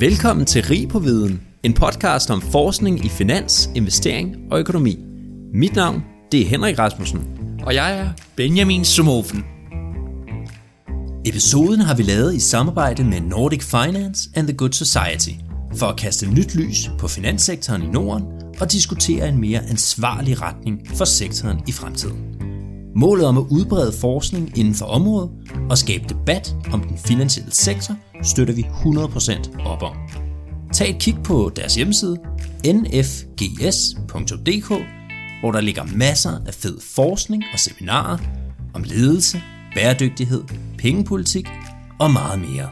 Velkommen til Rig på Viden, en podcast om forskning i finans, investering og økonomi. Mit navn, det er Henrik Rasmussen. Og jeg er Benjamin Sumofen. Episoden har vi lavet i samarbejde med Nordic Finance and the Good Society, for at kaste nyt lys på finanssektoren i Norden og diskutere en mere ansvarlig retning for sektoren i fremtiden. Målet om at udbrede forskning inden for området og skabe debat om den finansielle sektor støtter vi 100% op om. Tag et kig på deres hjemmeside nfgs.dk, hvor der ligger masser af fed forskning og seminarer om ledelse, bæredygtighed, pengepolitik og meget mere.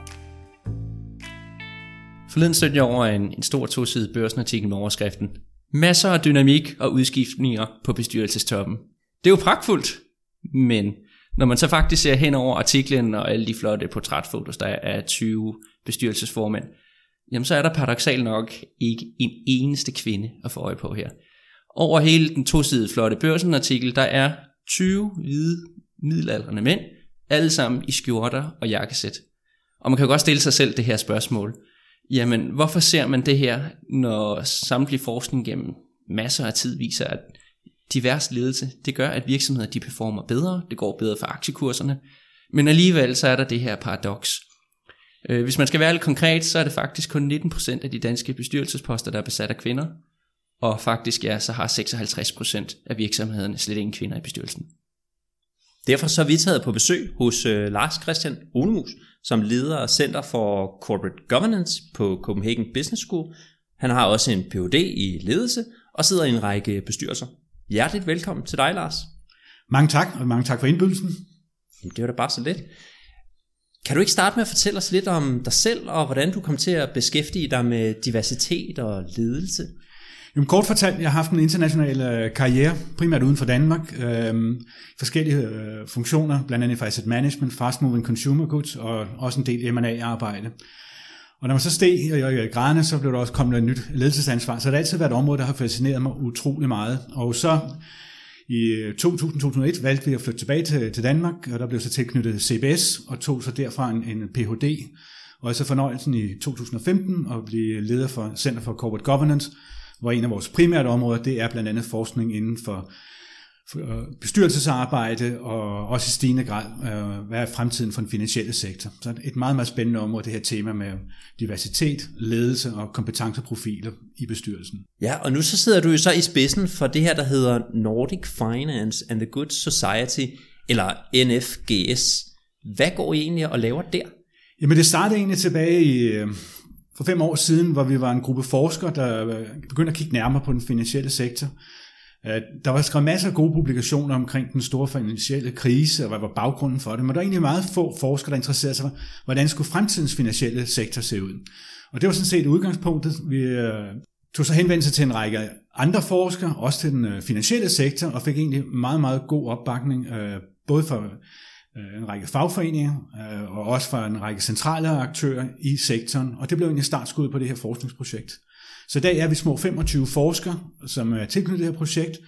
Forleden stødte jeg over en, en stor tosidig børsenartikel med overskriften Masser af dynamik og udskiftninger på bestyrelsestoppen. Det er jo pragtfuldt, men når man så faktisk ser hen over artiklen og alle de flotte portrætfotos, der er af 20 bestyrelsesformænd, jamen så er der paradoxalt nok ikke en eneste kvinde at få øje på her. Over hele den tosidede flotte børsenartikel, der er 20 hvide middelaldrende mænd, alle sammen i skjorter og jakkesæt. Og man kan jo godt stille sig selv det her spørgsmål. Jamen, hvorfor ser man det her, når samtlig forskning gennem masser af tid viser, at divers ledelse, det gør, at virksomheder de performer bedre, det går bedre for aktiekurserne, men alligevel så er der det her paradoks. Øh, hvis man skal være lidt konkret, så er det faktisk kun 19% af de danske bestyrelsesposter, der er besat af kvinder, og faktisk ja, så har 56% af virksomhederne slet ingen kvinder i bestyrelsen. Derfor så er vi taget på besøg hos øh, Lars Christian Runemus, som leder af Center for Corporate Governance på Copenhagen Business School. Han har også en Ph.D. i ledelse og sidder i en række bestyrelser. Hjerteligt velkommen til dig, Lars. Mange tak, og mange tak for indbydelsen. Jamen, det var da bare så lidt. Kan du ikke starte med at fortælle os lidt om dig selv, og hvordan du kom til at beskæftige dig med diversitet og ledelse? Jamen, kort fortalt, jeg har haft en international øh, karriere, primært uden for Danmark, øh, forskellige øh, funktioner, blandt andet for asset management, fast moving consumer goods og også en del M&A-arbejde. Og når man så steg i øh, graderne, så blev der også kommet et nyt ledelsesansvar. Så det har altid været et område, der har fascineret mig utrolig meget. Og så i øh, 2000-2001 valgte vi at flytte tilbage til, til Danmark, og der blev så tilknyttet CBS, og tog så derfra en, en Ph.D. Og så fornøjelsen i 2015 at blive leder for Center for Corporate Governance, hvor en af vores primære områder, det er blandt andet forskning inden for bestyrelsesarbejde og også i stigende grad, øh, hvad er fremtiden for den finansielle sektor. Så et meget, meget spændende område, det her tema med diversitet, ledelse og kompetenceprofiler i bestyrelsen. Ja, og nu så sidder du jo så i spidsen for det her, der hedder Nordic Finance and the Good Society, eller NFGS. Hvad går I egentlig og laver der? Jamen det startede egentlig tilbage i, øh, for fem år siden, hvor vi var en gruppe forskere, der begyndte at kigge nærmere på den finansielle sektor. Øh, der var skrevet masser af gode publikationer omkring den store finansielle krise, og hvad var baggrunden for det, men der var egentlig meget få forskere, der interesserede sig for, hvordan skulle fremtidens finansielle sektor se ud. Og det var sådan set udgangspunktet. Vi øh, tog så henvendelse til en række andre forskere, også til den øh, finansielle sektor, og fik egentlig meget, meget god opbakning, øh, både fra en række fagforeninger, og også fra en række centrale aktører i sektoren, og det blev egentlig startskud på det her forskningsprojekt. Så i dag er vi små 25 forskere, som er tilknyttet det her projekt,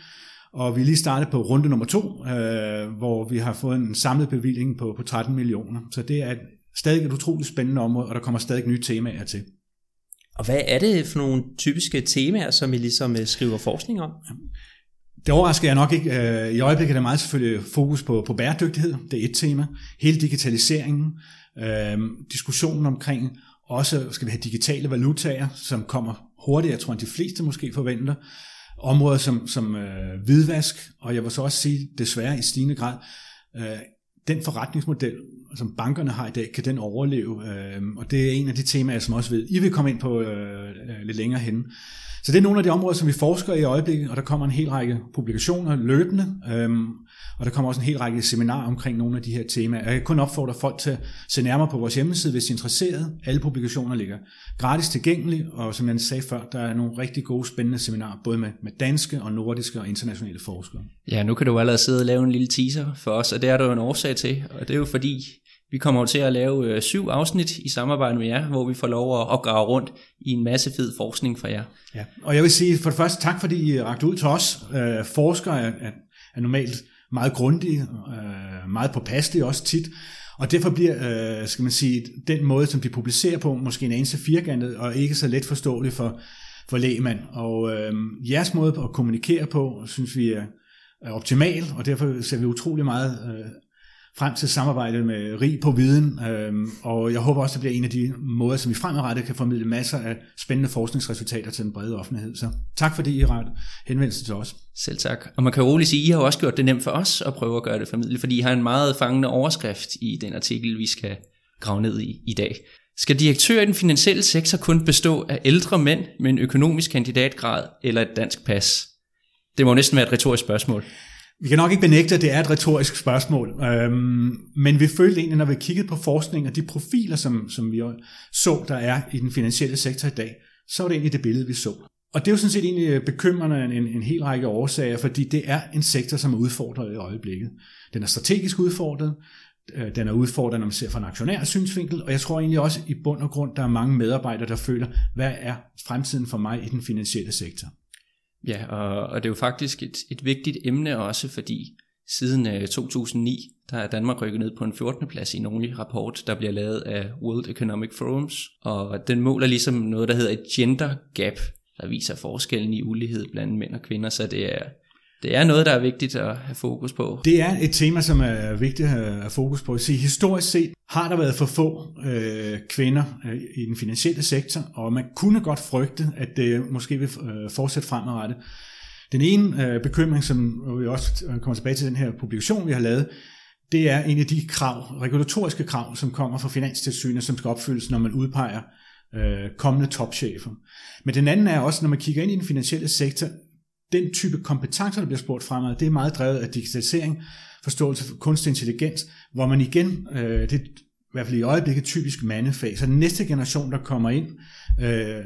og vi er lige startet på runde nummer to, øh, hvor vi har fået en samlet bevilling på, på 13 millioner. Så det er stadig et utroligt spændende område, og der kommer stadig nye temaer til. Og hvad er det for nogle typiske temaer, som I ligesom øh, skriver forskning om? Det overrasker jeg nok ikke. Øh, I øjeblikket er der meget selvfølgelig fokus på, på bæredygtighed. Det er et tema. Hele digitaliseringen, øh, diskussionen omkring også skal vi have digitale valutaer, som kommer hurtigere, jeg tror, end de fleste måske forventer. Områder som, som øh, hvidvask, og jeg vil så også sige, desværre i stigende grad, øh, den forretningsmodel, som bankerne har i dag, kan den overleve? Øh, og det er en af de temaer, som også ved, I vil komme ind på øh, øh lidt længere hen. Så det er nogle af de områder, som vi forsker i øjeblikket, og der kommer en hel række publikationer løbende, Øh, og der kommer også en hel række seminarer omkring nogle af de her temaer. Jeg kan kun opfordre folk til at se nærmere på vores hjemmeside, hvis de er interesserede. Alle publikationer ligger gratis tilgængelige, og som jeg sagde før, der er nogle rigtig gode, spændende seminarer, både med, med danske og nordiske og internationale forskere. Ja, nu kan du allerede sidde og lave en lille teaser for os, og det er der jo en årsag til, og det er jo fordi, vi kommer til at lave øh, syv afsnit i samarbejde med jer, hvor vi får lov at opgrave rundt i en masse fed forskning fra jer. Ja, og jeg vil sige for det første tak, fordi I rakte ud til os. Øh, forskere er, er, er normalt meget grundige, øh, meget påpasselige også tit. Og derfor bliver, øh, skal man sige, den måde, som de publicerer på, måske en anelse firkantet og ikke så let forståelig for, for lægmand. Og øh, jeres måde at kommunikere på, synes vi er, er optimal, og derfor ser vi utrolig meget øh, frem til samarbejde med rig på viden, øh, og jeg håber også, det bliver en af de måder, som vi fremadrettet kan formidle masser af spændende forskningsresultater til den brede offentlighed. Så tak fordi I har henvendelse til os. Selv tak. Og man kan roligt sige, at I har også gjort det nemt for os at prøve at gøre det formidle, fordi I har en meget fangende overskrift i den artikel, vi skal grave ned i i dag. Skal direktør i den finansielle sektor kun bestå af ældre mænd med en økonomisk kandidatgrad eller et dansk pas? Det må næsten være et retorisk spørgsmål. Vi kan nok ikke benægte, at det er et retorisk spørgsmål, øhm, men vi følte egentlig, når vi kiggede på forskning og de profiler, som, som vi så, der er i den finansielle sektor i dag, så var det egentlig det billede, vi så. Og det er jo sådan set egentlig øh, bekymrende en, en hel række årsager, fordi det er en sektor, som er udfordret i øjeblikket. Den er strategisk udfordret, øh, den er udfordret, når man ser fra en aktionær synsvinkel, og jeg tror egentlig også i bund og grund, der er mange medarbejdere, der føler, hvad er fremtiden for mig i den finansielle sektor? Ja, og, og det er jo faktisk et, et vigtigt emne også, fordi siden øh, 2009, der er Danmark rykket ned på en 14. plads i en årlig rapport, der bliver lavet af World Economic Forums, og den måler ligesom noget, der hedder et gender gap, der viser forskellen i ulighed blandt mænd og kvinder, så det er, det er noget, der er vigtigt at have fokus på. Det er et tema, som er vigtigt at have fokus på. Se, historisk set har der været for få øh, kvinder øh, i den finansielle sektor, og man kunne godt frygte, at det måske vil øh, fortsætte fremadrettet. Den ene øh, bekymring, som vi også kommer tilbage til den her publikation, vi har lavet, det er en af de krav, regulatoriske krav, som kommer fra Finanstilsynet, som skal opfyldes, når man udpeger øh, kommende topchefer. Men den anden er også, når man kigger ind i den finansielle sektor, den type kompetencer, der bliver spurgt fremad, det er meget drevet af digitalisering, forståelse for kunstig intelligens, hvor man igen, øh, det er i hvert fald i øjeblikket typisk mandefag, så den næste generation, der kommer ind, øh,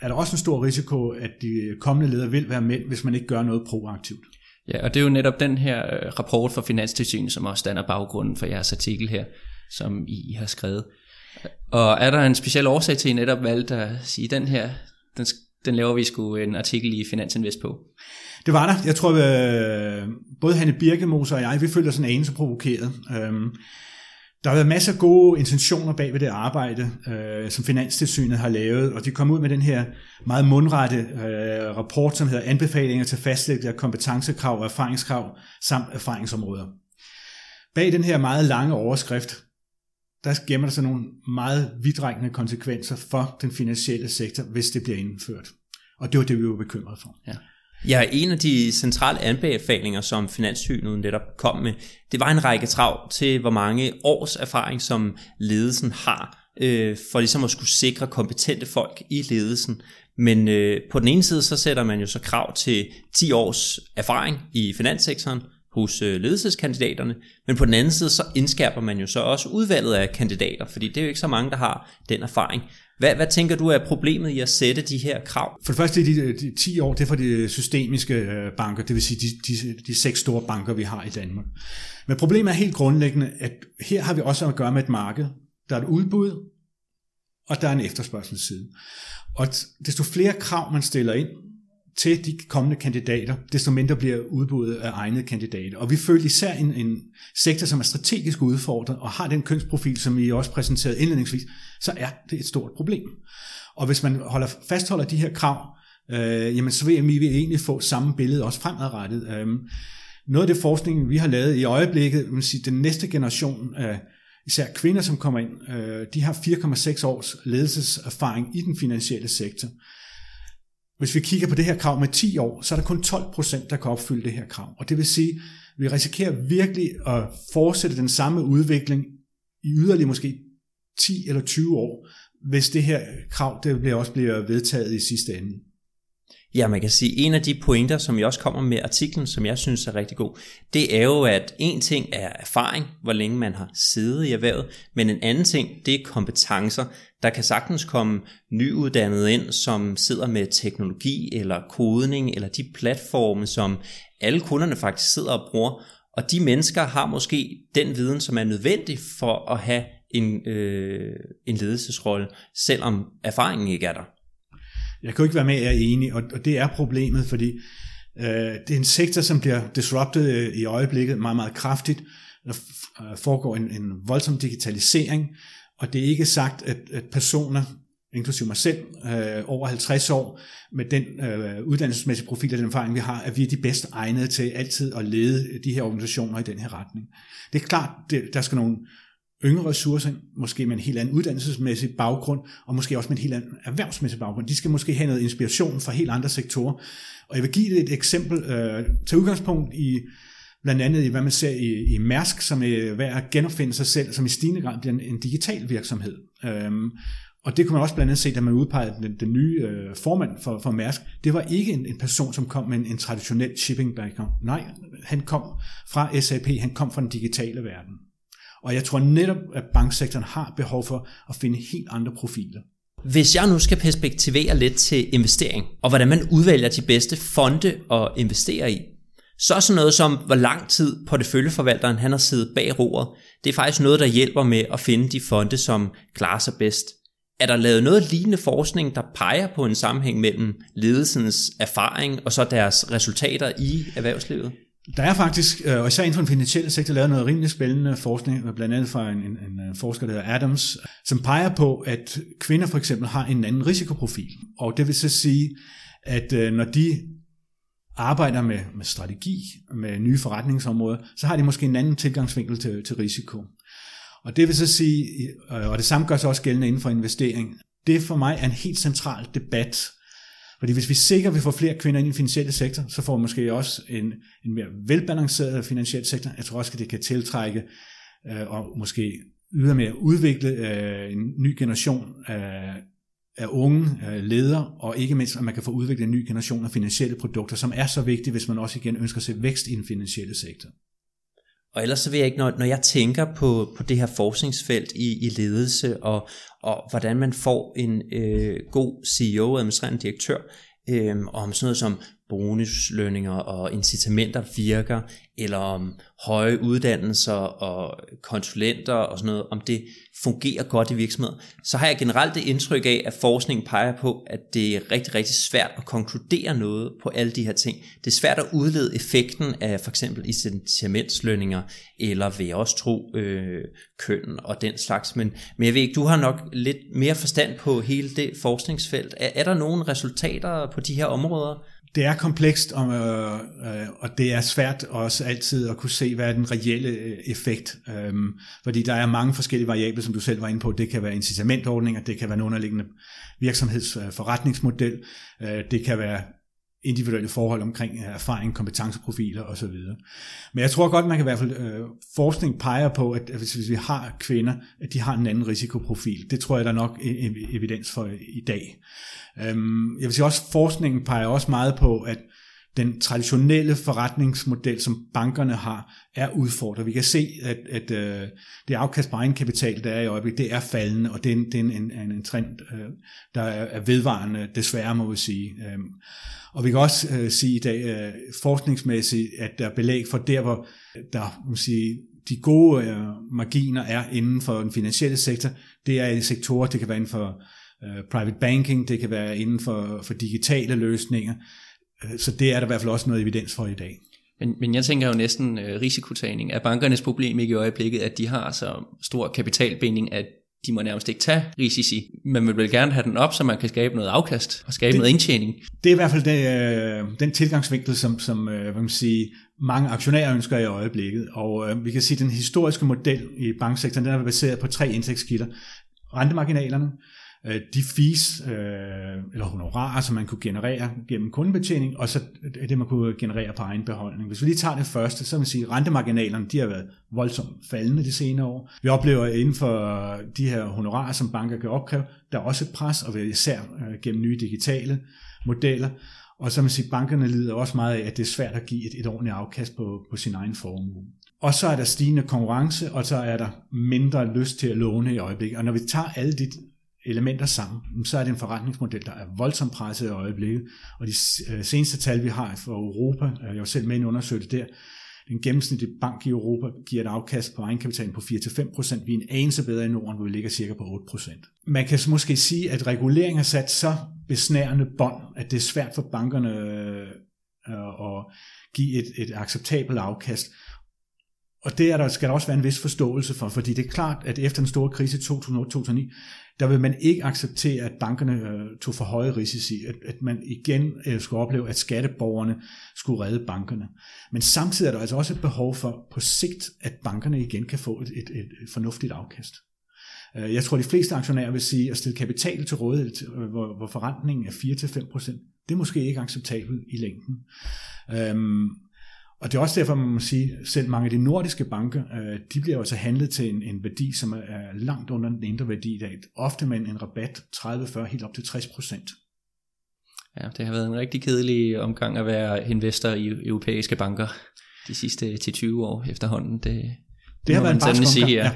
er der også en stor risiko, at de kommende ledere vil være mænd, hvis man ikke gør noget proaktivt. Ja, og det er jo netop den her øh, rapport fra Finanstilsynet, som også danner baggrunden for jeres artikel her, som I har skrevet. Og er der en speciel årsag til, at I netop valgte at sige, den her, den, den laver vi sgu en artikel i Finansinvest på? Det var der. Jeg tror, at øh, både Hanne Birkemoser og jeg, vi føler sådan en anelse provokeret. Øhm, der har været masser af gode intentioner bag ved det arbejde, øh, som Finanstilsynet har lavet, og de kom ud med den her meget mundrette øh, rapport, som hedder Anbefalinger til fastlæggelse af kompetencekrav og erfaringskrav samt erfaringsområder. Bag den her meget lange overskrift, der gemmer der sig nogle meget vidtrækkende konsekvenser for den finansielle sektor, hvis det bliver indført. Og det var det, vi var bekymret for. Ja. Ja, en af de centrale anbefalinger, som Finanssynet netop kom med, det var en række trav til, hvor mange års erfaring, som ledelsen har, øh, for ligesom at skulle sikre kompetente folk i ledelsen. Men øh, på den ene side, så sætter man jo så krav til 10 års erfaring i finanssektoren, hos øh, ledelseskandidaterne, men på den anden side, så indskærper man jo så også udvalget af kandidater, fordi det er jo ikke så mange, der har den erfaring. Hvad, hvad tænker du er problemet i at sætte de her krav? For det første, de, de 10 år, det er for de systemiske øh, banker, det vil sige de, de, de seks store banker, vi har i Danmark. Men problemet er helt grundlæggende, at her har vi også at gøre med et marked. Der er et udbud, og der er en efterspørgselsside. Og desto flere krav man stiller ind, til de kommende kandidater, desto mindre bliver udbuddet af egne kandidater. Og vi føler især en, en sektor, som er strategisk udfordret og har den kønsprofil, som I også præsenterede indledningsvis, så er det et stort problem. Og hvis man holder, fastholder de her krav, øh, jamen så vil vi egentlig få samme billede også fremadrettet. Øh, noget af det forskning, vi har lavet i øjeblikket, man sige, den næste generation af især kvinder, som kommer ind, øh, de har 4,6 års ledelseserfaring i den finansielle sektor. Hvis vi kigger på det her krav med 10 år, så er der kun 12 procent, der kan opfylde det her krav. Og det vil sige, at vi risikerer virkelig at fortsætte den samme udvikling i yderligere måske 10 eller 20 år, hvis det her krav det bliver også bliver vedtaget i sidste ende. Ja, man kan sige, en af de pointer, som jeg også kommer med artiklen, som jeg synes er rigtig god, det er jo, at en ting er erfaring, hvor længe man har siddet i erhvervet, men en anden ting, det er kompetencer. Der kan sagtens komme nyuddannede ind, som sidder med teknologi eller kodning, eller de platforme, som alle kunderne faktisk sidder og bruger, og de mennesker har måske den viden, som er nødvendig for at have en, øh, en ledelsesrolle, selvom erfaringen ikke er der. Jeg kan jo ikke være med, at jeg er enig, og, og det er problemet, fordi øh, det er en sektor, som bliver disrupted øh, i øjeblikket meget, meget kraftigt. der øh, foregår en, en voldsom digitalisering, og det er ikke sagt, at, at personer, inklusive mig selv, øh, over 50 år, med den øh, uddannelsesmæssige profil og den erfaring, vi har, at vi er de bedst egnede til altid at lede de her organisationer i den her retning. Det er klart, det, der skal nogle yngre ressourcer, måske med en helt anden uddannelsesmæssig baggrund, og måske også med en helt anden erhvervsmæssig baggrund. De skal måske have noget inspiration fra helt andre sektorer. Og jeg vil give et eksempel, øh, til udgangspunkt i blandt andet i, hvad man ser i, i Mærsk, som er ved at genopfinde sig selv, som i stigende grad bliver en, en digital virksomhed. Øhm, og det kunne man også blandt andet se, da man udpegede den, den nye øh, formand for, for Mærsk. Det var ikke en, en person, som kom med en, en traditionel shipping background. Nej, han kom fra SAP, han kom fra den digitale verden. Og jeg tror netop, at banksektoren har behov for at finde helt andre profiler. Hvis jeg nu skal perspektivere lidt til investering, og hvordan man udvælger de bedste fonde at investere i, så sådan noget som, hvor lang tid porteføljeforvalteren han har siddet bag roret, det er faktisk noget, der hjælper med at finde de fonde, som klarer sig bedst. Er der lavet noget lignende forskning, der peger på en sammenhæng mellem ledelsens erfaring og så deres resultater i erhvervslivet? Der er faktisk, øh, og især inden for den finansielle sektor, lavet noget rimelig spændende forskning, blandt andet fra en, en, en øh, forsker, der hedder Adams, som peger på, at kvinder for eksempel har en anden risikoprofil. Og det vil så sige, at øh, når de arbejder med, med strategi, med nye forretningsområder, så har de måske en anden tilgangsvinkel til, til risiko. Og det vil så sige, og det samme gør sig også gældende inden for investering, det for mig er en helt central debat, fordi hvis vi sikrer, at vi får flere kvinder ind i den finansielle sektor, så får vi måske også en, en mere velbalanceret finansiel sektor. Jeg tror også, at det kan tiltrække øh, og måske ydermere udvikle øh, en ny generation af, af unge øh, ledere, og ikke mindst, at man kan få udviklet en ny generation af finansielle produkter, som er så vigtige, hvis man også igen ønsker at se vækst i den finansielle sektor. Og ellers så vil jeg ikke, når, når jeg tænker på, på det her forskningsfelt i, i ledelse, og, og hvordan man får en øh, god CEO, administrerende direktør, øh, og om sådan noget som bonuslønninger og incitamenter virker, eller om høje uddannelser og konsulenter og sådan noget, om det fungerer godt i virksomheder, så har jeg generelt det indtryk af, at forskningen peger på, at det er rigtig, rigtig svært at konkludere noget på alle de her ting. Det er svært at udlede effekten af for eksempel incitamentslønninger, eller vil jeg også tro øh, køn og den slags. Men, men jeg ved ikke, du har nok lidt mere forstand på hele det forskningsfelt. Er, er der nogle resultater på de her områder? Det er komplekst, og, øh, og det er svært også altid at kunne se, hvad er den reelle øh, effekt. Øhm, fordi der er mange forskellige variable, som du selv var inde på. Det kan være incitamentordninger, det kan være en underliggende virksomhedsforretningsmodel, øh, øh, det kan være individuelle forhold omkring øh, erfaring, kompetenceprofiler osv. Men jeg tror godt, man kan i hvert fald, øh, forskning peger på, at hvis, hvis vi har kvinder, at de har en anden risikoprofil. Det tror jeg, der er nok e- e- evidens for i dag. Øhm, jeg vil sige også, forskningen peger også meget på, at den traditionelle forretningsmodel, som bankerne har, er udfordret. Vi kan se, at, at øh, det afkast på egenkapital, der er i øjeblikket, det er faldende, og det er en, det er en, en, en trend, øh, der er vedvarende, desværre må vi sige. Øhm, og vi kan også øh, sige i dag forskningsmæssigt, at der er belæg for der, hvor der må sige, de gode marginer er inden for den finansielle sektor, det er i sektorer, det kan være inden for private banking, det kan være inden for, for digitale løsninger, så det er der i hvert fald også noget evidens for i dag. Men, men jeg tænker jo næsten uh, risikotagning. Er bankernes problem ikke i øjeblikket, at de har så stor kapitalbinding, at de må nærmest ikke tage risici. Man vil vel gerne have den op, så man kan skabe noget afkast og skabe det, noget indtjening. Det er i hvert fald den, øh, den tilgangsvinkel, som, som øh, hvad man sige, mange aktionærer ønsker i øjeblikket. Og øh, vi kan sige, at den historiske model i banksektoren den er baseret på tre indtægtskilder. Rentemarginalerne, øh, de fees, øh, eller honorarer, som man kunne generere gennem kundebetjening, og så det, man kunne generere på egen beholdning. Hvis vi lige tager det første, så vil sige, at rentemarginalerne de har været voldsomt faldende de senere år. Vi oplever inden for de her honorarer, som banker kan opkræve, der er også et pres, og især øh, gennem nye digitale modeller. Og så man sige, bankerne lider også meget af, at det er svært at give et, et ordentligt afkast på, på sin egen formue. Og så er der stigende konkurrence, og så er der mindre lyst til at låne i øjeblikket. Og når vi tager alle de elementer sammen, så er det en forretningsmodel, der er voldsomt presset i øjeblikket. Og de øh, seneste tal, vi har for Europa, øh, jeg var selv med i en undersøgelse der, den gennemsnitlige bank i Europa giver et afkast på egenkapitalen på 4-5%. Vi er en anelse bedre i Norden, hvor vi ligger cirka på 8%. Man kan måske sige, at regulering har sat så besnærende bånd, at det er svært for bankerne øh, at give et, et acceptabelt afkast og det er der, skal der også være en vis forståelse for, fordi det er klart, at efter den store krise i 2008-2009, der vil man ikke acceptere, at bankerne øh, tog for høje risici, at, at man igen øh, skulle opleve, at skatteborgerne skulle redde bankerne. Men samtidig er der altså også et behov for på sigt, at bankerne igen kan få et, et, et, fornuftigt afkast. Øh, jeg tror, de fleste aktionærer vil sige, at stille kapital til rådighed, øh, hvor, hvor forrentningen er 4-5%, det er måske ikke acceptabelt i længden. Øhm, og det er også derfor, man må sige, selv mange af de nordiske banker, øh, de bliver altså handlet til en, en værdi, som er langt under den indre værdi i dag. Ofte med en rabat 30-40, helt op til 60 procent. Ja, det har været en rigtig kedelig omgang at være investor i europæiske banker de sidste 10-20 år efterhånden. Det, det har været en barsk sige, ja. ja.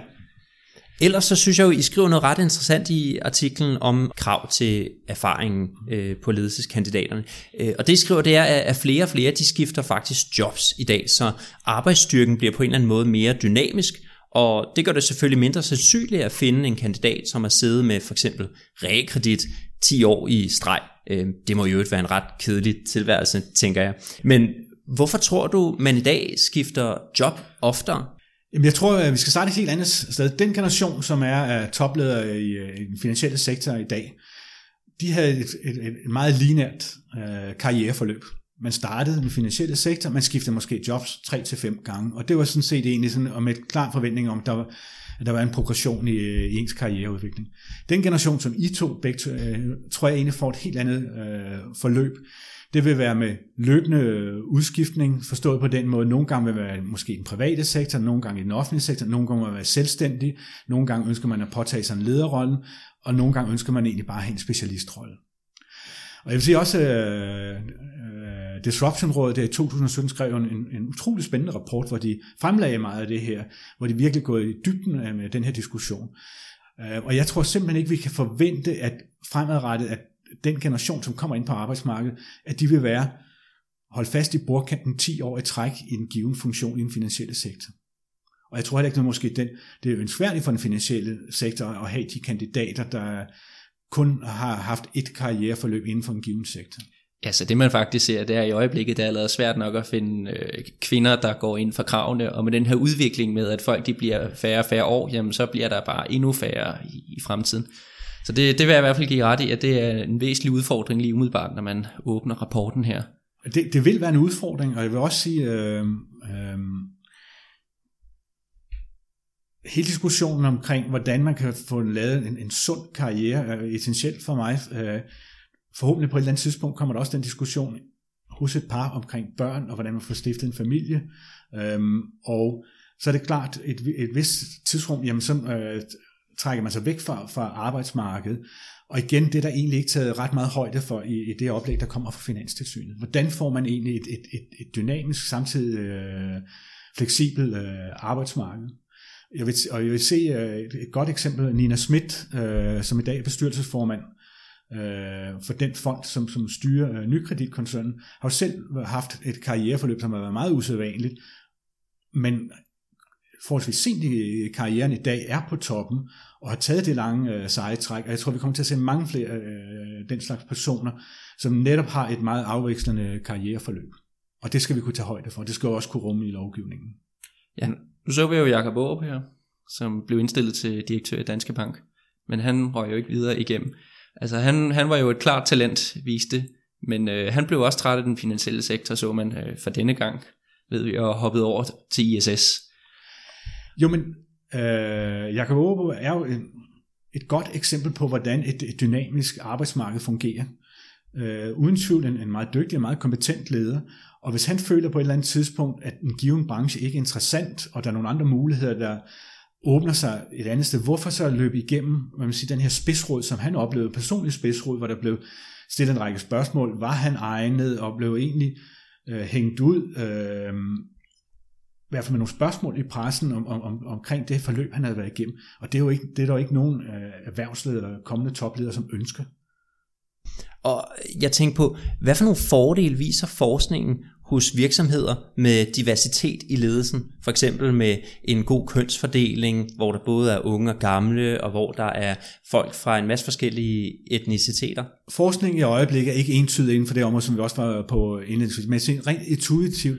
Ellers så synes jeg jo, I skriver noget ret interessant i artiklen om krav til erfaringen øh, på ledelseskandidaterne. Øh, og det skriver, det er, at flere og flere, de skifter faktisk jobs i dag, så arbejdsstyrken bliver på en eller anden måde mere dynamisk, og det gør det selvfølgelig mindre sandsynligt at finde en kandidat, som har siddet med for eksempel realkredit 10 år i streg. Øh, det må jo ikke være en ret kedelig tilværelse, tænker jeg. Men hvorfor tror du, man i dag skifter job oftere? Jamen, jeg tror, at vi skal starte et helt andet sted. Den generation, som er topledere i, øh, i den finansielle sektor i dag, de havde et, et, et meget lineært øh, karriereforløb. Man startede i den finansielle sektor, man skiftede måske jobs 3-5 gange, og det var sådan set egentlig sådan, og med et klar forventning om, at der var, at der var en progression i, øh, i ens karriereudvikling. Den generation, som I to begge øh, tror jeg egentlig får et helt andet øh, forløb. Det vil være med løbende udskiftning, forstået på den måde. Nogle gange vil være måske i den private sektor, nogle gange i den offentlige sektor, nogle gange vil være selvstændig, nogle gange ønsker man at påtage sig en lederrolle, og nogle gange ønsker man egentlig bare at have en specialistrolle. Og jeg vil sige også, uh, uh, Disruption-rådet der i 2017 skrev en, en utrolig spændende rapport, hvor de fremlagde meget af det her, hvor de virkelig går i dybden med den her diskussion. Uh, og jeg tror simpelthen ikke, vi kan forvente, at fremadrettet, at den generation, som kommer ind på arbejdsmarkedet, at de vil være holdt fast i bordkanten 10 år i træk i en given funktion i den finansielle sektor. Og jeg tror heller ikke, at måske den, det er ønskværdigt for den finansielle sektor at have de kandidater, der kun har haft et karriereforløb inden for en given sektor. Ja, så det man faktisk ser, det er i øjeblikket, det er allerede svært nok at finde øh, kvinder, der går ind for kravene, og med den her udvikling med, at folk de bliver færre og færre år, jamen så bliver der bare endnu færre i, i fremtiden. Så det, det vil jeg i hvert fald give ret i, at det er en væsentlig udfordring lige umiddelbart, når man åbner rapporten her. Det, det vil være en udfordring, og jeg vil også sige, øh, øh, hele diskussionen omkring, hvordan man kan få lavet en, en sund karriere, er essentielt for mig. Øh, forhåbentlig på et eller andet tidspunkt kommer der også den diskussion hos et par omkring børn, og hvordan man får stiftet en familie. Øh, og så er det klart, et, et vist tidsrum, jamen så øh, trækker man sig væk fra, fra arbejdsmarkedet. Og igen, det er der egentlig ikke taget ret meget højde for i, i det oplæg, der kommer fra Finanstilsynet. Hvordan får man egentlig et, et, et, et dynamisk, samtidig øh, fleksibelt øh, arbejdsmarked? Jeg vil, og jeg vil se øh, et, et godt eksempel, Nina Schmidt, øh, som i dag er bestyrelsesformand øh, for den fond, som, som styrer øh, Nykreditkoncernen, har jo selv haft et karriereforløb, som har været meget usædvanligt, men forholdsvis sent i karrieren i dag er på toppen, og har taget det lange øh, seje træk, og jeg tror, vi kommer til at se mange flere øh, den slags personer, som netop har et meget afvekslende karriereforløb. Og det skal vi kunne tage højde for. Det skal også kunne rumme i lovgivningen. Ja, nu så vi jo Jakob Aarup her, som blev indstillet til direktør i Danske Bank. Men han røg jo ikke videre igennem. Altså han, han var jo et klart talent, viste men øh, han blev også træt af den finansielle sektor, så man øh, for denne gang, ved vi, og hoppede over til ISS. Jo, men øh, Jakob Aarup er jo en, et godt eksempel på, hvordan et, et dynamisk arbejdsmarked fungerer. Øh, uden tvivl en, en meget dygtig og meget kompetent leder. Og hvis han føler på et eller andet tidspunkt, at en given branche ikke er interessant, og der er nogle andre muligheder, der åbner sig et andet sted, hvorfor så løbe igennem hvad man siger, den her spidsråd, som han oplevede, personlig spidsråd, hvor der blev stillet en række spørgsmål, var han egnet, og blev egentlig øh, hængt ud, øh, i hvert fald med nogle spørgsmål i pressen om, om, om, omkring det forløb, han havde været igennem. Og det er jo ikke, det er der ikke nogen øh, erhvervsleder eller kommende topledere, som ønsker. Og jeg tænker på, hvad for nogle fordele viser forskningen hos virksomheder med diversitet i ledelsen? For eksempel med en god kønsfordeling, hvor der både er unge og gamle, og hvor der er folk fra en masse forskellige etniciteter. Forskning i øjeblikket er ikke entydig inden for det område, som vi også var på indledningsvis, men rent intuitivt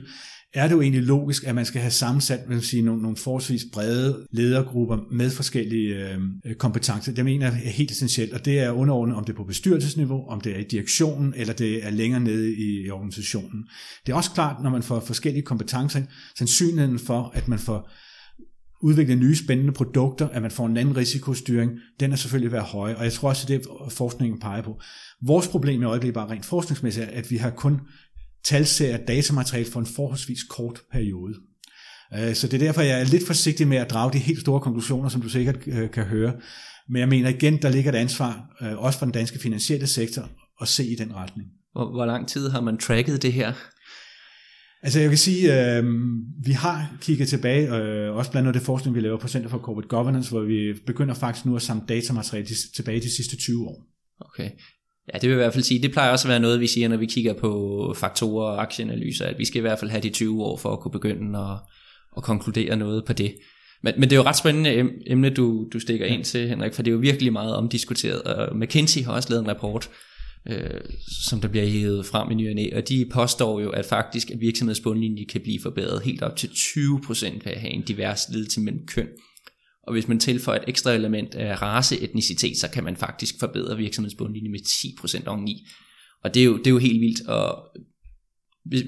er det jo egentlig logisk, at man skal have sammensat vil sige, nogle, nogle forholdsvis brede ledergrupper med forskellige øh, kompetencer. Det mener jeg er helt essentielt, og det er underordnet, om det er på bestyrelsesniveau, om det er i direktionen, eller det er længere nede i, i organisationen. Det er også klart, når man får forskellige kompetencer, sandsynligheden for, at man får udvikle nye spændende produkter, at man får en anden risikostyring, den er selvfølgelig være høj, og jeg tror også, at det forskningen peger på. Vores problem i øjeblikket bare rent forskningsmæssigt er, at vi har kun talserier datamateriale for en forholdsvis kort periode. Øh, så det er derfor, jeg er lidt forsigtig med at drage de helt store konklusioner, som du sikkert øh, kan høre. Men jeg mener igen, der ligger et ansvar, øh, også for den danske finansielle sektor, at se i den retning. Hvor, hvor lang tid har man tracket det her? Altså jeg kan sige, øh, vi har kigget tilbage, øh, også blandt andet det forskning, vi laver på Center for Corporate Governance, hvor vi begynder faktisk nu at samle datamateriale tilbage de sidste 20 år. Okay. Ja, det vil i hvert fald sige, det plejer også at være noget, vi siger, når vi kigger på faktorer og aktieanalyser, at vi skal i hvert fald have de 20 år for at kunne begynde at, at konkludere noget på det. Men, men det er jo ret spændende emne, du, du stikker ind til, Henrik, for det er jo virkelig meget omdiskuteret, og McKinsey har også lavet en rapport, øh, som der bliver hævet frem i nyerne, og de påstår jo, at faktisk at virksomhedsbundlinje kan blive forbedret helt op til 20% ved at have en divers ledelse mellem køn. Og hvis man tilføjer et ekstra element af race, etnicitet, så kan man faktisk forbedre virksomhedsbundlinjen med 10% oveni. Og det er jo, det er jo helt vildt, og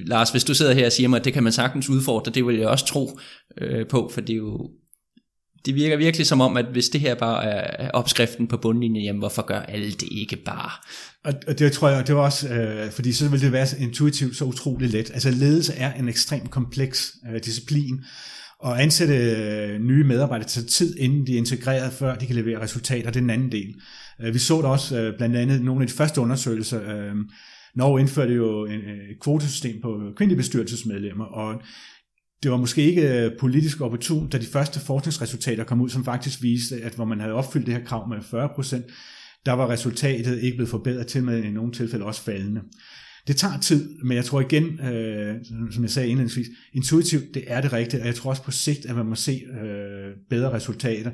Lars, hvis du sidder her og siger mig, at det kan man sagtens udfordre, det vil jeg også tro øh, på, for det er jo det virker virkelig som om, at hvis det her bare er opskriften på bundlinjen, jamen hvorfor gør alle det ikke bare? Og det tror jeg, det var også, øh, fordi så ville det være intuitivt så utrolig let. Altså ledelse er en ekstremt kompleks øh, disciplin, og ansætte øh, nye medarbejdere til tid, inden de er integreret, før de kan levere resultater. Det er den anden del. Øh, vi så det også øh, blandt andet nogle af de første undersøgelser. Norge indførte jo et kvotesystem på kvindelige bestyrelsesmedlemmer, og det var måske ikke politisk opportun, da de første forskningsresultater kom ud, som faktisk viste, at hvor man havde opfyldt det her krav med 40 procent, der var resultatet ikke blevet forbedret til med i nogle tilfælde også faldende. Det tager tid, men jeg tror igen, øh, som jeg sagde indledningsvis, intuitivt, det er det rigtige, og jeg tror også på sigt, at man må se øh, bedre resultater,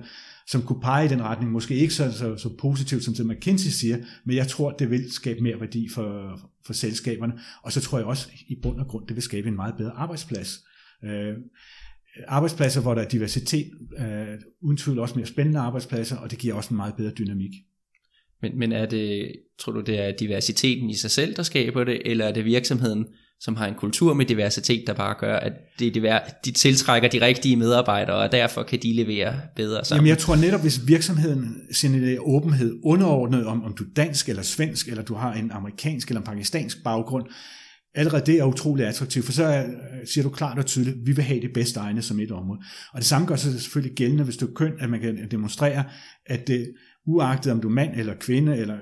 som kunne pege i den retning, måske ikke så, så, så positivt, som det McKinsey siger, men jeg tror, det vil skabe mere værdi for, for selskaberne, og så tror jeg også i bund og grund, det vil skabe en meget bedre arbejdsplads. Øh, arbejdspladser, hvor der er diversitet, øh, uden tvivl også mere spændende arbejdspladser, og det giver også en meget bedre dynamik. Men, men er det, tror du, det er diversiteten i sig selv, der skaber det, eller er det virksomheden, som har en kultur med diversitet, der bare gør, at det, de tiltrækker de rigtige medarbejdere, og derfor kan de levere bedre sammen? Jamen jeg tror netop, hvis virksomheden sin åbenhed underordnet, om, om du er dansk eller svensk, eller du har en amerikansk eller en pakistansk baggrund, Allerede det er utrolig attraktivt, for så er, siger du klart og tydeligt, at vi vil have det bedste egne som et område. Og det samme gør sig selvfølgelig gældende, hvis du er køn, at man kan demonstrere, at det, uagtet om du er mand eller kvinde, eller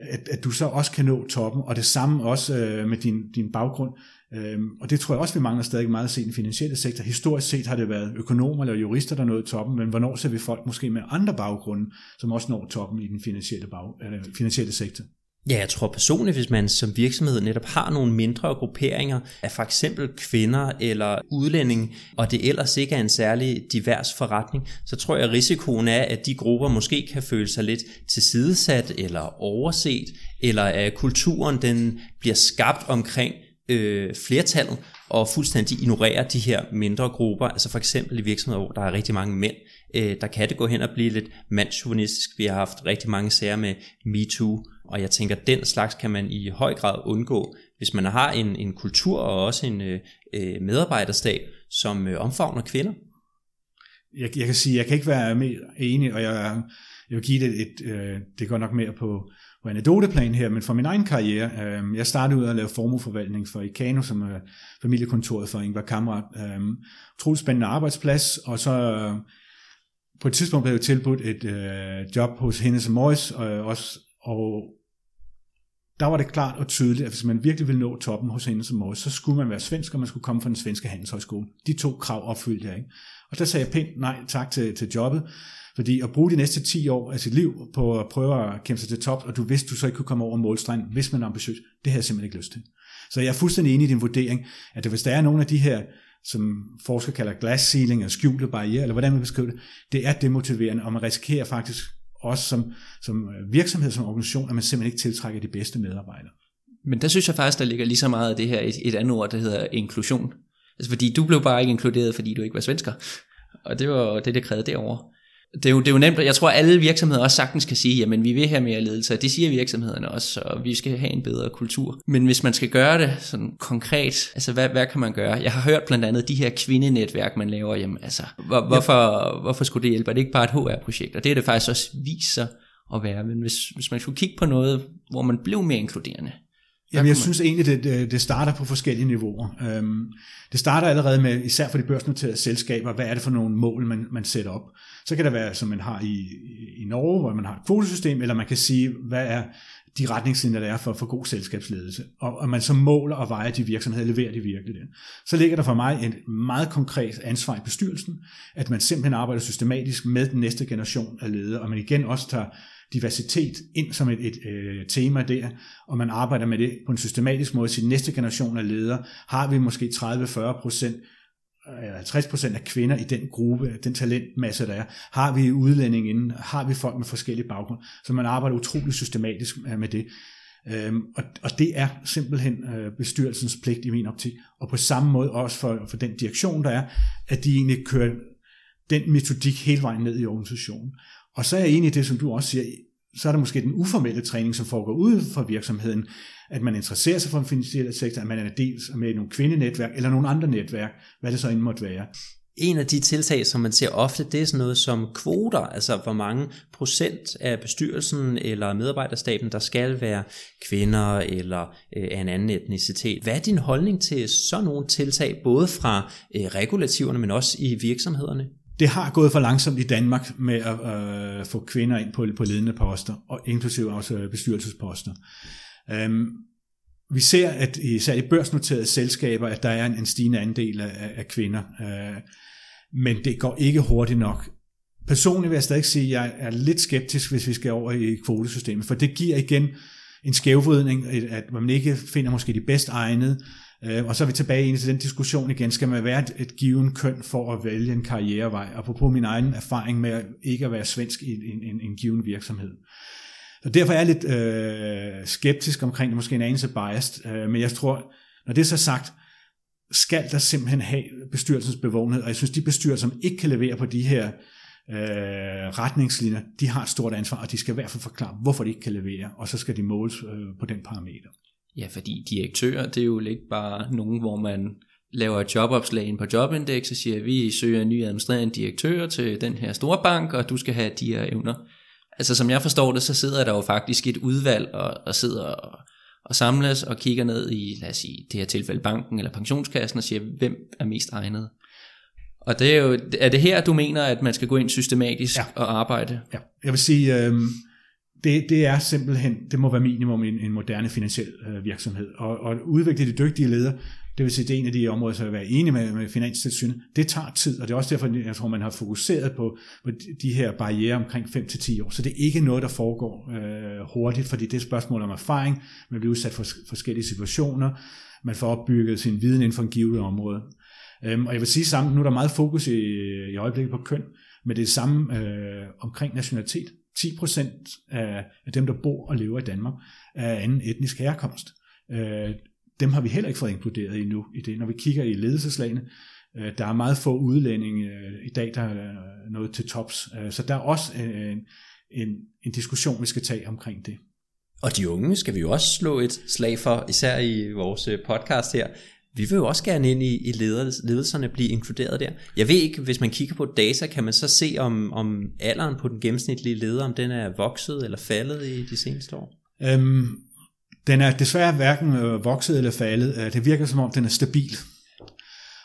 at, at du så også kan nå toppen, og det samme også øh, med din, din baggrund. Øhm, og det tror jeg også, vi mangler stadig meget at se i den finansielle sektor. Historisk set har det været økonomer eller jurister, der nåede toppen, men hvornår ser vi folk måske med andre baggrunde, som også når toppen i den finansielle, bag, eller finansielle sektor? Ja, jeg tror personligt, hvis man som virksomhed netop har nogle mindre grupperinger af for eksempel kvinder eller udlændinge, og det ellers ikke er en særlig divers forretning, så tror jeg, at risikoen er, at de grupper måske kan føle sig lidt tilsidesat eller overset, eller at kulturen den bliver skabt omkring øh, flertallet, og fuldstændig ignorerer de her mindre grupper, altså for eksempel i virksomheder, hvor der er rigtig mange mænd, øh, der kan det gå hen og blive lidt mandsjuvenistisk. Vi har haft rigtig mange sager med MeToo, og jeg tænker, den slags kan man i høj grad undgå, hvis man har en, en kultur og også en øh, øh, medarbejderstab, som øh, omfavner kvinder. Jeg, jeg kan sige, jeg kan ikke være mere enig, og jeg, jeg vil give det et, øh, det går nok mere på, på anekdoteplan her, men for min egen karriere, øh, jeg startede ud at lave formueforvaltning for Ikano, som er familiekontoret for Ingvar Kamrat. Øh, utrolig spændende arbejdsplads, og så øh, på et tidspunkt blev jeg tilbudt et øh, job hos Hennes Morris, og, øh, også, og der var det klart og tydeligt, at hvis man virkelig ville nå toppen hos hende som Morris, så skulle man være svensk, og man skulle komme fra den svenske handelshøjskole. De to krav opfyldte jeg ikke. Og der sagde jeg pænt nej tak til, til jobbet, fordi at bruge de næste 10 år af sit liv på at prøve at kæmpe sig til top, og du vidste, du så ikke kunne komme over målstregen, hvis man er ambitiøs, det havde jeg simpelthen ikke lyst til. Så jeg er fuldstændig enig i din vurdering, at hvis der er nogle af de her som forskere kalder glass ceiling, eller skjulte barriere, eller hvordan man beskriver det, det er demotiverende, og man risikerer faktisk også som, som øh, virksomhed, som organisation, at man simpelthen ikke tiltrækker de bedste medarbejdere. Men der synes jeg faktisk, der ligger lige så meget af det her, et, et andet ord, der hedder inklusion. Altså fordi du blev bare ikke inkluderet, fordi du ikke var svensker. Og det var det, det krævede derovre. Det er, jo, det er jo nemt, jeg tror alle virksomheder også sagtens kan sige, jamen vi vil have mere ledelse, det siger virksomhederne også, og vi skal have en bedre kultur. Men hvis man skal gøre det sådan konkret, altså hvad, hvad kan man gøre? Jeg har hørt blandt andet de her kvindenetværk, man laver, jamen altså, hvor, hvorfor, hvorfor skulle det hjælpe? Er det ikke bare et HR-projekt? Og det er det faktisk også sig at være, men hvis, hvis man skulle kigge på noget, hvor man blev mere inkluderende, Jamen, jeg synes egentlig, det, det starter på forskellige niveauer. Øhm, det starter allerede med, især for de børsnoterede selskaber, hvad er det for nogle mål, man, man sætter op. Så kan det være, som man har i, i Norge, hvor man har et kvotesystem, eller man kan sige, hvad er de retningslinjer, der er for, for god selskabsledelse. Og, og man så måler og vejer de virksomheder, leverer de virkelig det. Så ligger der for mig et meget konkret ansvar i bestyrelsen, at man simpelthen arbejder systematisk med den næste generation af ledere, og man igen også tager diversitet ind som et, et et øh, tema der, og man arbejder med det på en systematisk måde. Sin næste generation af ledere har vi måske 30-40 procent 50% af kvinder i den gruppe, den talentmasse, der er, har vi udlænding inden, har vi folk med forskellige baggrunde, så man arbejder utrolig systematisk øh, med det. Øhm, og, og det er simpelthen øh, bestyrelsens pligt i min optik, og på samme måde også for, for den direktion, der er, at de egentlig kører den metodik hele vejen ned i organisationen. Og så er jeg enig i det, som du også siger, så er der måske den uformelle træning, som foregår ud for virksomheden, at man interesserer sig for en finansielle sektor, at man er dels med i nogle kvindenetværk eller nogle andre netværk, hvad det så end måtte være. En af de tiltag, som man ser ofte, det er sådan noget som kvoter, altså hvor mange procent af bestyrelsen eller medarbejderstaben, der skal være kvinder eller øh, af en anden etnicitet. Hvad er din holdning til sådan nogle tiltag, både fra øh, regulativerne, men også i virksomhederne? Det har gået for langsomt i Danmark med at øh, få kvinder ind på, på ledende poster, og inklusive også øh, bestyrelsesposter. Øhm, vi ser, at især i børsnoterede selskaber, at der er en, en stigende andel af, af kvinder, øh, men det går ikke hurtigt nok. Personligt vil jeg stadig sige, at jeg er lidt skeptisk, hvis vi skal over i kvotesystemet, for det giver igen en skævvridning, at man ikke finder måske de bedst egnede, Øh, og så er vi tilbage ind til den diskussion igen, skal man være et, et given køn for at vælge en karrierevej, og på min egen erfaring med ikke at være svensk i en, en, en given virksomhed. Så derfor er jeg lidt øh, skeptisk omkring det, måske en anelse biased, øh, men jeg tror, når det er så sagt, skal der simpelthen have bestyrelsens bevågenhed, og jeg synes, de bestyrelser, som ikke kan levere på de her øh, retningslinjer, de har et stort ansvar, og de skal i hvert fald forklare, hvorfor de ikke kan levere, og så skal de måles øh, på den parameter. Ja, fordi direktører, det er jo ikke bare nogen, hvor man laver et jobopslag ind på Jobindex og siger, at vi søger en ny administrerende direktør til den her store bank, og du skal have de her evner. Altså som jeg forstår det, så sidder der jo faktisk et udvalg og, og sidder og, og samles og kigger ned i, lad os sige, det her tilfælde banken eller pensionskassen og siger, hvem er mest egnet. Og det er jo, er det her, du mener, at man skal gå ind systematisk ja. og arbejde? Ja, jeg vil sige, øh, det, det er simpelthen, det må være minimum i en, en moderne finansiel øh, virksomhed. Og, og udvikle de dygtige ledere, det vil sige, det er en af de områder, som jeg vil være enig med, med Finanstilsynet, det tager tid, og det er også derfor, jeg tror, man har fokuseret på, på de her barriere omkring 5-10 år. Så det er ikke noget, der foregår øh, hurtigt, fordi det er et spørgsmål om erfaring, man bliver udsat for forskellige situationer, man får opbygget sin viden inden for en givet område. Øhm, og jeg vil sige sammen, nu er der meget fokus i, i øjeblikket på køn, men det er samme øh, omkring nationalitet. 10% af, af dem, der bor og lever i Danmark, er anden etnisk herkomst. Øh, dem har vi heller ikke fået inkluderet endnu i det. Når vi kigger i ledelseslagene, øh, der er meget få udlændinge øh, i dag, der er noget til tops. Øh, så der er også øh, en, en, en diskussion, vi skal tage omkring det. Og de unge skal vi jo også slå et slag for, især i vores øh, podcast her vi vil jo også gerne ind i, i ledelserne blive inkluderet der. Jeg ved ikke, hvis man kigger på data, kan man så se, om, om alderen på den gennemsnitlige leder, om den er vokset eller faldet i de seneste år? Øhm, den er desværre hverken øh, vokset eller faldet. Øh, det virker som om, den er stabil.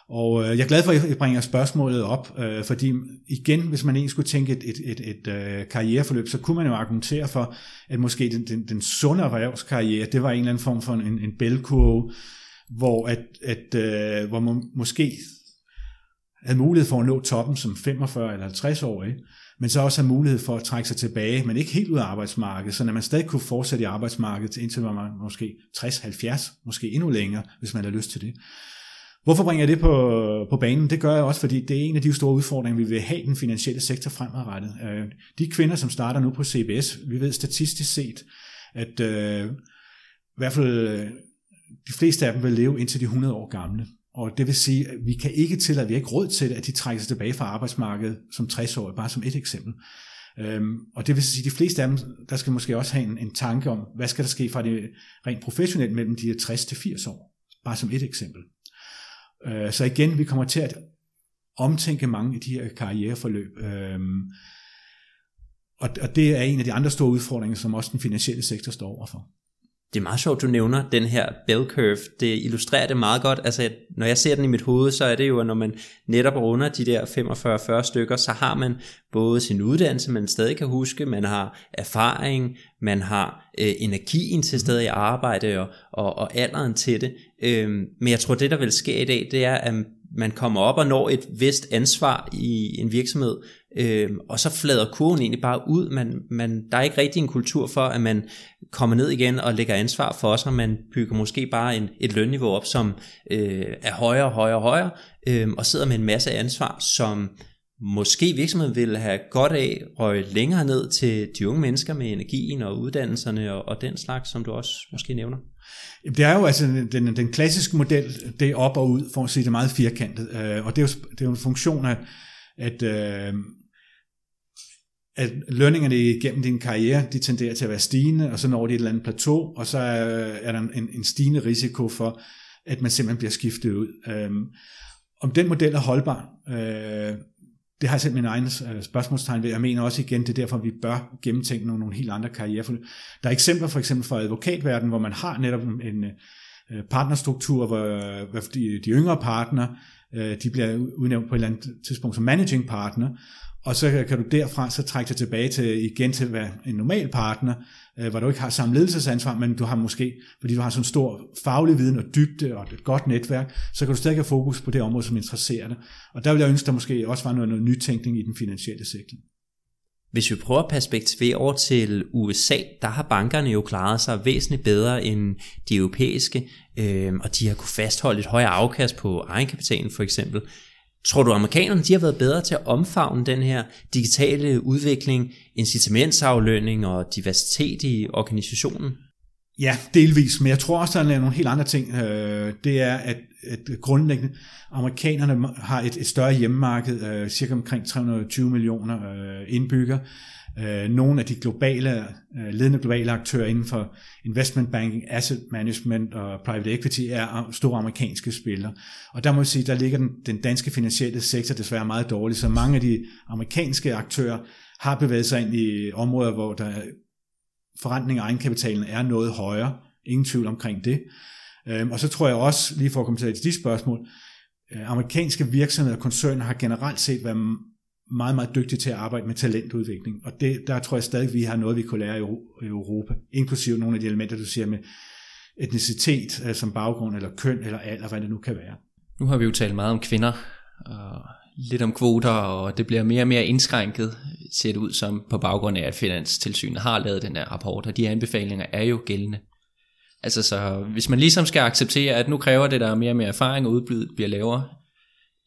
Og øh, jeg er glad for, at I bringer spørgsmålet op, fordi igen, hvis man egentlig skulle tænke et, et, et, et karriereforløb, så kunne man jo argumentere for, at måske den, den, den sunde erhvervskarriere, det var en eller anden form for en, en bælkurve, hvor, at, at, øh, hvor man måske havde mulighed for at nå toppen som 45 eller 50 år, men så også have mulighed for at trække sig tilbage, men ikke helt ud af arbejdsmarkedet, så man stadig kunne fortsætte i arbejdsmarkedet, indtil man måske 60-70, måske endnu længere, hvis man har lyst til det. Hvorfor bringer jeg det på, på banen? Det gør jeg også, fordi det er en af de store udfordringer, vi vil have i den finansielle sektor fremadrettet. Øh, de kvinder, som starter nu på CBS, vi ved statistisk set, at øh, i hvert fald de fleste af dem vil leve indtil de 100 år gamle. Og det vil sige, at vi kan ikke til, at vi har ikke råd til, at de trækker sig tilbage fra arbejdsmarkedet som 60-årige, bare som et eksempel. Øhm, og det vil sige, at de fleste af dem, der skal måske også have en, en tanke om, hvad skal der ske fra det rent professionelt mellem de 60 til 80 år, bare som et eksempel. Øh, så igen, vi kommer til at omtænke mange af de her karriereforløb. Øhm, og, og det er en af de andre store udfordringer, som også den finansielle sektor står overfor. Det er meget sjovt, du nævner den her bell curve. Det illustrerer det meget godt. Altså, når jeg ser den i mit hoved, så er det jo, at når man netop runder de der 45-40 stykker, så har man både sin uddannelse, man stadig kan huske, man har erfaring, man har øh, energien til stadig i arbejde og, og, og alderen til det. Øhm, men jeg tror, det der vil ske i dag, det er, at man kommer op og når et vist ansvar i en virksomhed, øh, og så flader kurven egentlig bare ud. Man, man, der er ikke rigtig en kultur for, at man kommer ned igen og lægger ansvar for os, og man bygger måske bare en, et lønniveau op, som øh, er højere, højere, højere, øh, og sidder med en masse ansvar, som måske virksomheden vil have godt af røg længere ned til de unge mennesker med energien og uddannelserne og, og den slags, som du også måske nævner. Det er jo altså den, den klassiske model, det er op og ud, for at sige det meget firkantet. Øh, og det er jo, det er jo en funktion af, at, øh, at lønningerne igennem din karriere, de tenderer til at være stigende, og så når de et eller andet plateau, og så er, er der en, en stigende risiko for, at man simpelthen bliver skiftet ud. Øhm, om den model er holdbar, øh, det har jeg selv min egen øh, spørgsmålstegn ved. Jeg mener også igen, det er derfor, vi bør gennemtænke nogle, nogle helt andre karriereforløb. Der er eksempler for eksempel fra advokatverdenen, hvor man har netop en øh, partnerstruktur, hvor, de, de yngre partner, de bliver udnævnt på et eller andet tidspunkt som managing partner, og så kan du derfra så trække dig tilbage til igen til at være en normal partner, øh, hvor du ikke har samme ledelsesansvar, men du har måske, fordi du har sådan stor faglig viden og dybde og et godt netværk, så kan du stadig have fokus på det område, som interesserer dig. Og der vil jeg ønske, der måske også var noget, noget nytænkning i den finansielle sektor. Hvis vi prøver at perspektivere over til USA, der har bankerne jo klaret sig væsentligt bedre end de europæiske, øh, og de har kunne fastholde et højere afkast på egenkapitalen for eksempel. Tror du, amerikanerne de har været bedre til at omfavne den her digitale udvikling, incitamentsaflønning og diversitet i organisationen? Ja, delvis, men jeg tror også, der er nogle helt andre ting. Øh, det er, at, at grundlæggende amerikanerne har et, et større hjemmemarked, øh, cirka omkring 320 millioner øh, indbyggere, øh, nogle af de globale, øh, ledende globale aktører inden for investment banking, asset management og private equity er store amerikanske spillere. Og der må jeg sige, der ligger den, den danske finansielle sektor desværre meget dårligt, så mange af de amerikanske aktører har bevæget sig ind i områder, hvor der forrentning af egenkapitalen er noget højere. Ingen tvivl omkring det. Øh, og så tror jeg også, lige for at komme til de spørgsmål, øh, amerikanske virksomheder og koncerner har generelt set været meget, meget dygtige til at arbejde med talentudvikling. Og det, der tror jeg stadig, vi har noget, vi kunne lære i Europa, inklusive nogle af de elementer, du siger med etnicitet øh, som baggrund, eller køn, eller alder, hvad det nu kan være. Nu har vi jo talt meget om kvinder, og lidt om kvoter, og det bliver mere og mere indskrænket, ser det ud som, på baggrund af, at Finanstilsynet har lavet den her rapport, og de anbefalinger er jo gældende. Altså så, hvis man ligesom skal acceptere, at nu kræver det, der mere og mere erfaring, og udbydet bliver lavere,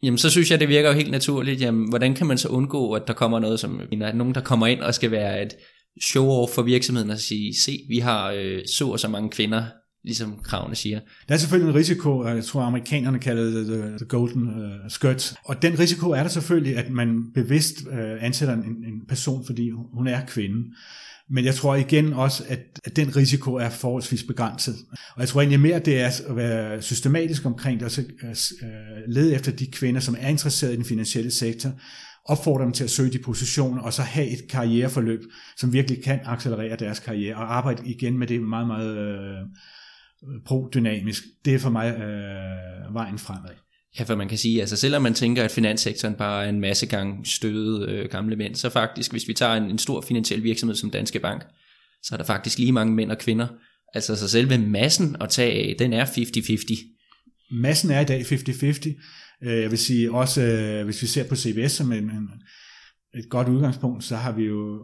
Jamen, så synes jeg, det virker jo helt naturligt. Jamen, hvordan kan man så undgå, at der kommer noget som, at nogen, der kommer ind og skal være et show-off for virksomheden og sige, se, vi har øh, så og så mange kvinder, ligesom kravene siger. Der er selvfølgelig en risiko, jeg tror amerikanerne kalder det the, the golden uh, skirt, og den risiko er der selvfølgelig, at man bevidst uh, ansætter en, en person, fordi hun er kvinde. Men jeg tror igen også, at, at den risiko er forholdsvis begrænset. Og jeg tror egentlig mere, det er at være systematisk omkring det, og så øh, lede efter de kvinder, som er interesseret i den finansielle sektor, opfordre dem til at søge de positioner, og så have et karriereforløb, som virkelig kan accelerere deres karriere, og arbejde igen med det meget, meget øh, pro-dynamisk. Det er for mig øh, vejen fremad. Ja, for man kan sige, altså selvom man tænker, at finanssektoren bare er en masse gang støde øh, gamle mænd, så faktisk, hvis vi tager en, en stor finansiel virksomhed som Danske Bank, så er der faktisk lige mange mænd og kvinder. Altså så selve massen at tage af, den er 50-50. Massen er i dag 50-50. Øh, jeg vil sige også, øh, hvis vi ser på CBS som en, et godt udgangspunkt, så har vi jo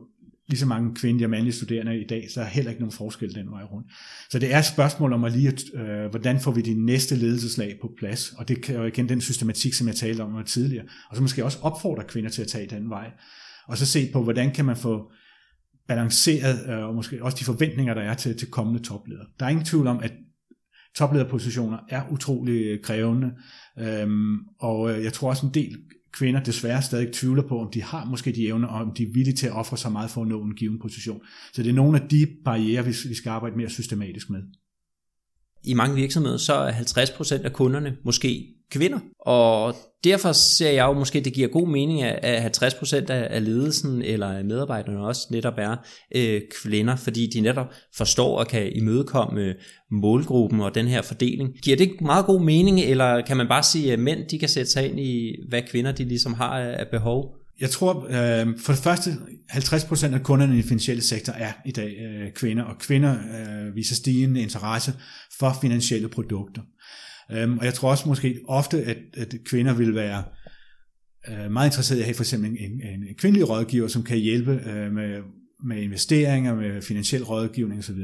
lige så mange kvindelige og mandlige studerende i dag, så er heller ikke nogen forskel den vej rundt. Så det er et spørgsmål om at lige, øh, hvordan får vi de næste ledelseslag på plads, og det kan jo igen den systematik, som jeg talte om tidligere, og så måske også opfordre kvinder til at tage den vej, og så se på, hvordan kan man få balanceret, øh, og måske også de forventninger, der er til, til kommende topledere. Der er ingen tvivl om, at toplederpositioner er utrolig krævende, øhm, og øh, jeg tror også en del kvinder desværre stadig tvivler på, om de har måske de evner, og om de er villige til at ofre så meget for at nå en given position. Så det er nogle af de barriere, vi skal arbejde mere systematisk med. I mange virksomheder, så er 50% af kunderne måske kvinder, og derfor ser jeg jo måske, at det giver god mening, at 50% af ledelsen eller medarbejderne også netop er øh, kvinder, fordi de netop forstår og kan imødekomme øh, målgruppen og den her fordeling. Giver det meget god mening, eller kan man bare sige, at mænd de kan sætte sig ind i, hvad kvinder de ligesom har af behov? Jeg tror, øh, for det første, 50% af kunderne i den finansielle sektor er i dag øh, kvinder, og kvinder øh, viser stigende interesse for finansielle produkter. Øhm, og jeg tror også måske ofte, at, at kvinder vil være øh, meget interesserede i at have for eksempel en, en, en kvindelig rådgiver, som kan hjælpe øh, med, med investeringer, med finansiel rådgivning osv.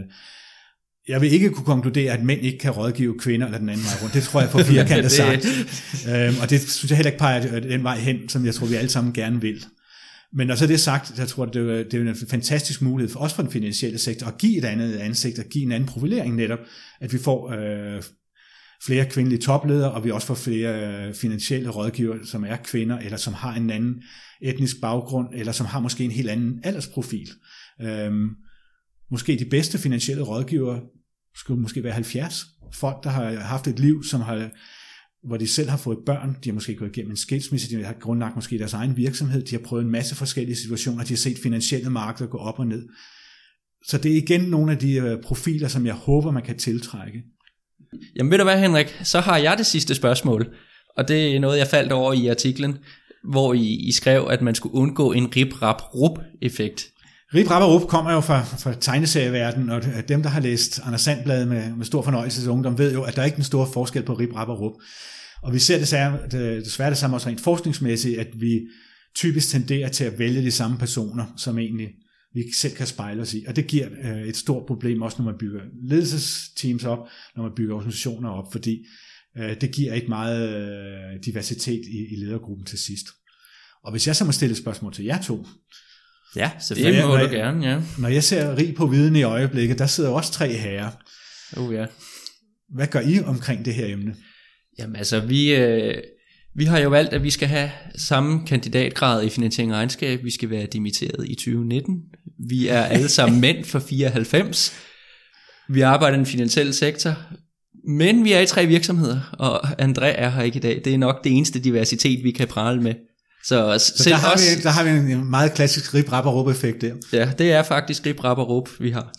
Jeg vil ikke kunne konkludere, at mænd ikke kan rådgive kvinder eller den anden vej rundt. Det tror jeg på firkantet sagt. øhm, og det synes jeg heller ikke peger den vej hen, som jeg tror, vi alle sammen gerne vil. Men når så det er sagt, jeg tror, det er, det er en fantastisk mulighed for os for den finansielle sektor at give et andet ansigt, at give en anden profilering netop, at vi får øh, flere kvindelige topledere, og vi også får flere øh, finansielle rådgiver, som er kvinder, eller som har en anden etnisk baggrund, eller som har måske en helt anden aldersprofil. Øhm, måske de bedste finansielle rådgiver skulle måske være 70. Folk, der har haft et liv, som har hvor de selv har fået børn, de har måske gået igennem en skilsmisse, de har grundlagt måske deres egen virksomhed, de har prøvet en masse forskellige situationer, de har set finansielle markeder gå op og ned. Så det er igen nogle af de øh, profiler, som jeg håber, man kan tiltrække. Jamen ved du hvad Henrik, så har jeg det sidste spørgsmål, og det er noget jeg faldt over i artiklen, hvor I, I skrev, at man skulle undgå en rip-rap-rup-effekt. Rip Rap og Rup kommer jo fra, fra tegneserieverdenen, og dem, der har læst Anders Sandblad med, med stor fornøjelse til ungdom, ved jo, at der er ikke en stor forskel på Rip Rap og Rup. Og vi ser desværre, desværre det samme også rent forskningsmæssigt, at vi typisk tenderer til at vælge de samme personer, som egentlig vi selv kan spejle os i. Og det giver øh, et stort problem også, når man bygger ledelsesteams op, når man bygger organisationer op, fordi øh, det giver ikke meget øh, diversitet i, i ledergruppen til sidst. Og hvis jeg så må stille et spørgsmål til jer to, Ja, selvfølgelig. Må du gerne, ja. Når jeg ser rig på viden i øjeblikket, der sidder også tre herrer. Oh ja. Hvad gør I omkring det her emne? Jamen altså, vi, øh, vi har jo valgt, at vi skal have samme kandidatgrad i finansiering og regnskab. Vi skal være dimitteret i 2019. Vi er alle sammen mænd for 94. Vi arbejder i den finansielle sektor. Men vi er i tre virksomheder, og André er her ikke i dag. Det er nok det eneste diversitet, vi kan prale med. Så, så selv der, har os, vi, der har vi en meget klassisk rib rap og effekt der. Ja, det er faktisk rib rap og vi har.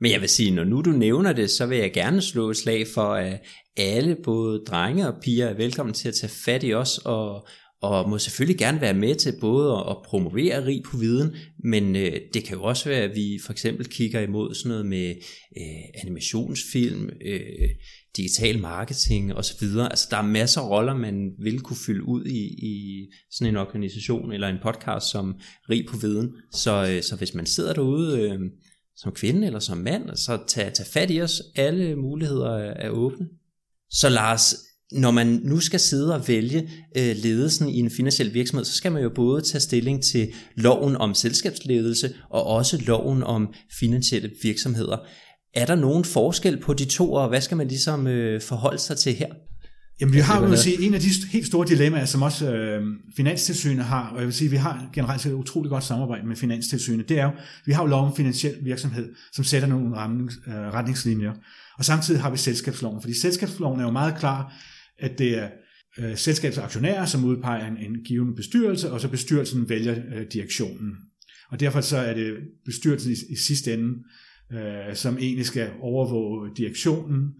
Men jeg vil sige, når nu du nævner det, så vil jeg gerne slå et slag for, at alle, både drenge og piger, er velkommen til at tage fat i os, og, og må selvfølgelig gerne være med til både at promovere rig på viden, men øh, det kan jo også være, at vi for eksempel kigger imod sådan noget med øh, animationsfilm, øh, digital marketing osv. Altså der er masser af roller, man vil kunne fylde ud i, i sådan en organisation eller en podcast som Rig på Viden. Så, øh, så hvis man sidder derude øh, som kvinde eller som mand, så tag, tag fat i os. Alle muligheder er, er åbne. Så Lars, når man nu skal sidde og vælge øh, ledelsen i en finansiel virksomhed, så skal man jo både tage stilling til loven om selskabsledelse og også loven om finansielle virksomheder. Er der nogen forskel på de to, og hvad skal man ligesom øh, forholde sig til her? Jamen vi har jo sige, en af de helt store dilemmaer, som også øh, Finanstilsynet har, og jeg vil sige, vi har generelt set et utroligt godt samarbejde med Finanstilsynet, det er jo, vi har jo lov om finansiel virksomhed, som sætter nogle retnings, øh, retningslinjer, og samtidig har vi selskabsloven, fordi selskabsloven er jo meget klar, at det er øh, selskabsaktionærer, som udpeger en, en given bestyrelse, og så bestyrelsen vælger øh, direktionen. Og derfor så er det bestyrelsen i, i sidste ende, øh, som egentlig skal overvåge direktionen.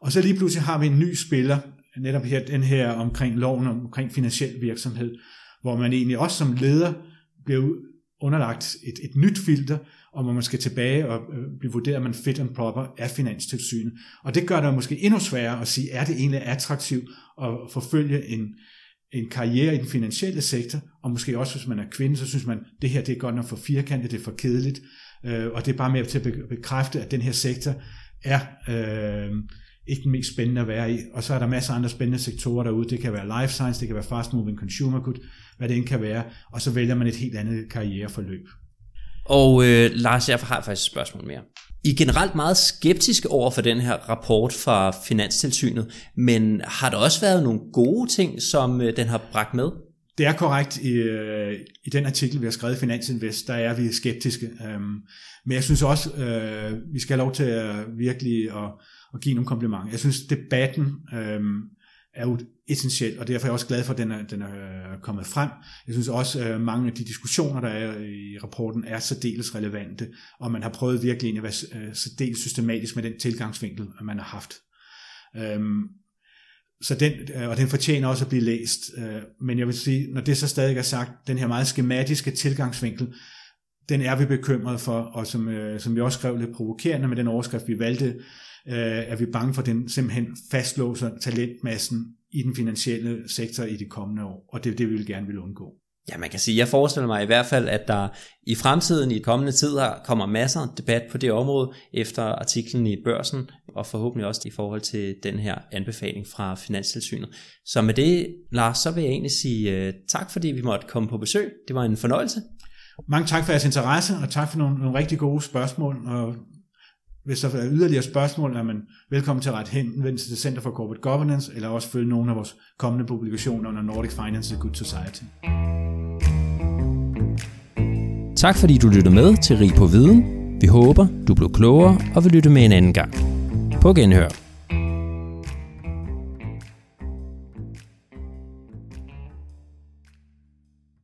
Og så lige pludselig har vi en ny spiller, netop her, den her omkring loven omkring finansiel virksomhed, hvor man egentlig også som leder bliver underlagt et, et nyt filter, og hvor man skal tilbage og øh, blive vurderet, man fit and proper af finanstilsynet. Og det gør det måske endnu sværere at sige, er det egentlig attraktivt at forfølge en, en karriere i den finansielle sektor, og måske også hvis man er kvinde, så synes man, det her det er godt nok for firkantet, det er for kedeligt, øh, og det er bare med til at bekræfte, at den her sektor er øh, ikke den mest spændende at være i. Og så er der masser af andre spændende sektorer derude. Det kan være life science, det kan være fast moving consumer good, hvad det end kan være. Og så vælger man et helt andet karriereforløb. Og øh, Lars, jeg har faktisk et spørgsmål mere. I er generelt meget skeptiske over for den her rapport fra Finanstilsynet, men har der også været nogle gode ting, som øh, den har bragt med? Det er korrekt. I, øh, I den artikel, vi har skrevet i Finansinvest, der er vi skeptiske. Øhm, men jeg synes også, øh, vi skal have lov til at virkelig at, og give nogle komplimenter. Jeg synes, debatten øh, er jo essentiel, og derfor er jeg også glad for, at den er, den er øh, kommet frem. Jeg synes også, at mange af de diskussioner, der er i rapporten, er særdeles relevante, og man har prøvet virkelig at være øh, særdeles systematisk med den tilgangsvinkel, man har haft. Øhm, så den, og den fortjener også at blive læst. Men jeg vil sige, når det så stadig er sagt, den her meget skematiske tilgangsvinkel, den er vi bekymret for, og som, som vi også skrev lidt provokerende med den overskrift, vi valgte, er vi bange for, at den simpelthen fastlåser talentmassen i den finansielle sektor i de kommende år, og det er det, vi vil gerne vil undgå. Ja, man kan sige, jeg forestiller mig i hvert fald, at der i fremtiden, i kommende tid, kommer masser af debat på det område efter artiklen i børsen, og forhåbentlig også i forhold til den her anbefaling fra Finanstilsynet. Så med det, Lars, så vil jeg egentlig sige uh, tak, fordi vi måtte komme på besøg. Det var en fornøjelse. Mange tak for jeres interesse, og tak for nogle, nogle rigtig gode spørgsmål. Og hvis der er yderligere spørgsmål, er man velkommen til at rette henvendelse til Center for Corporate Governance, eller også følge nogle af vores kommende publikationer under Nordic Finance and Good Society. Tak fordi du lyttede med til Rig på Viden. Vi håber, du blev klogere og vil lytte med en anden gang. På genhør.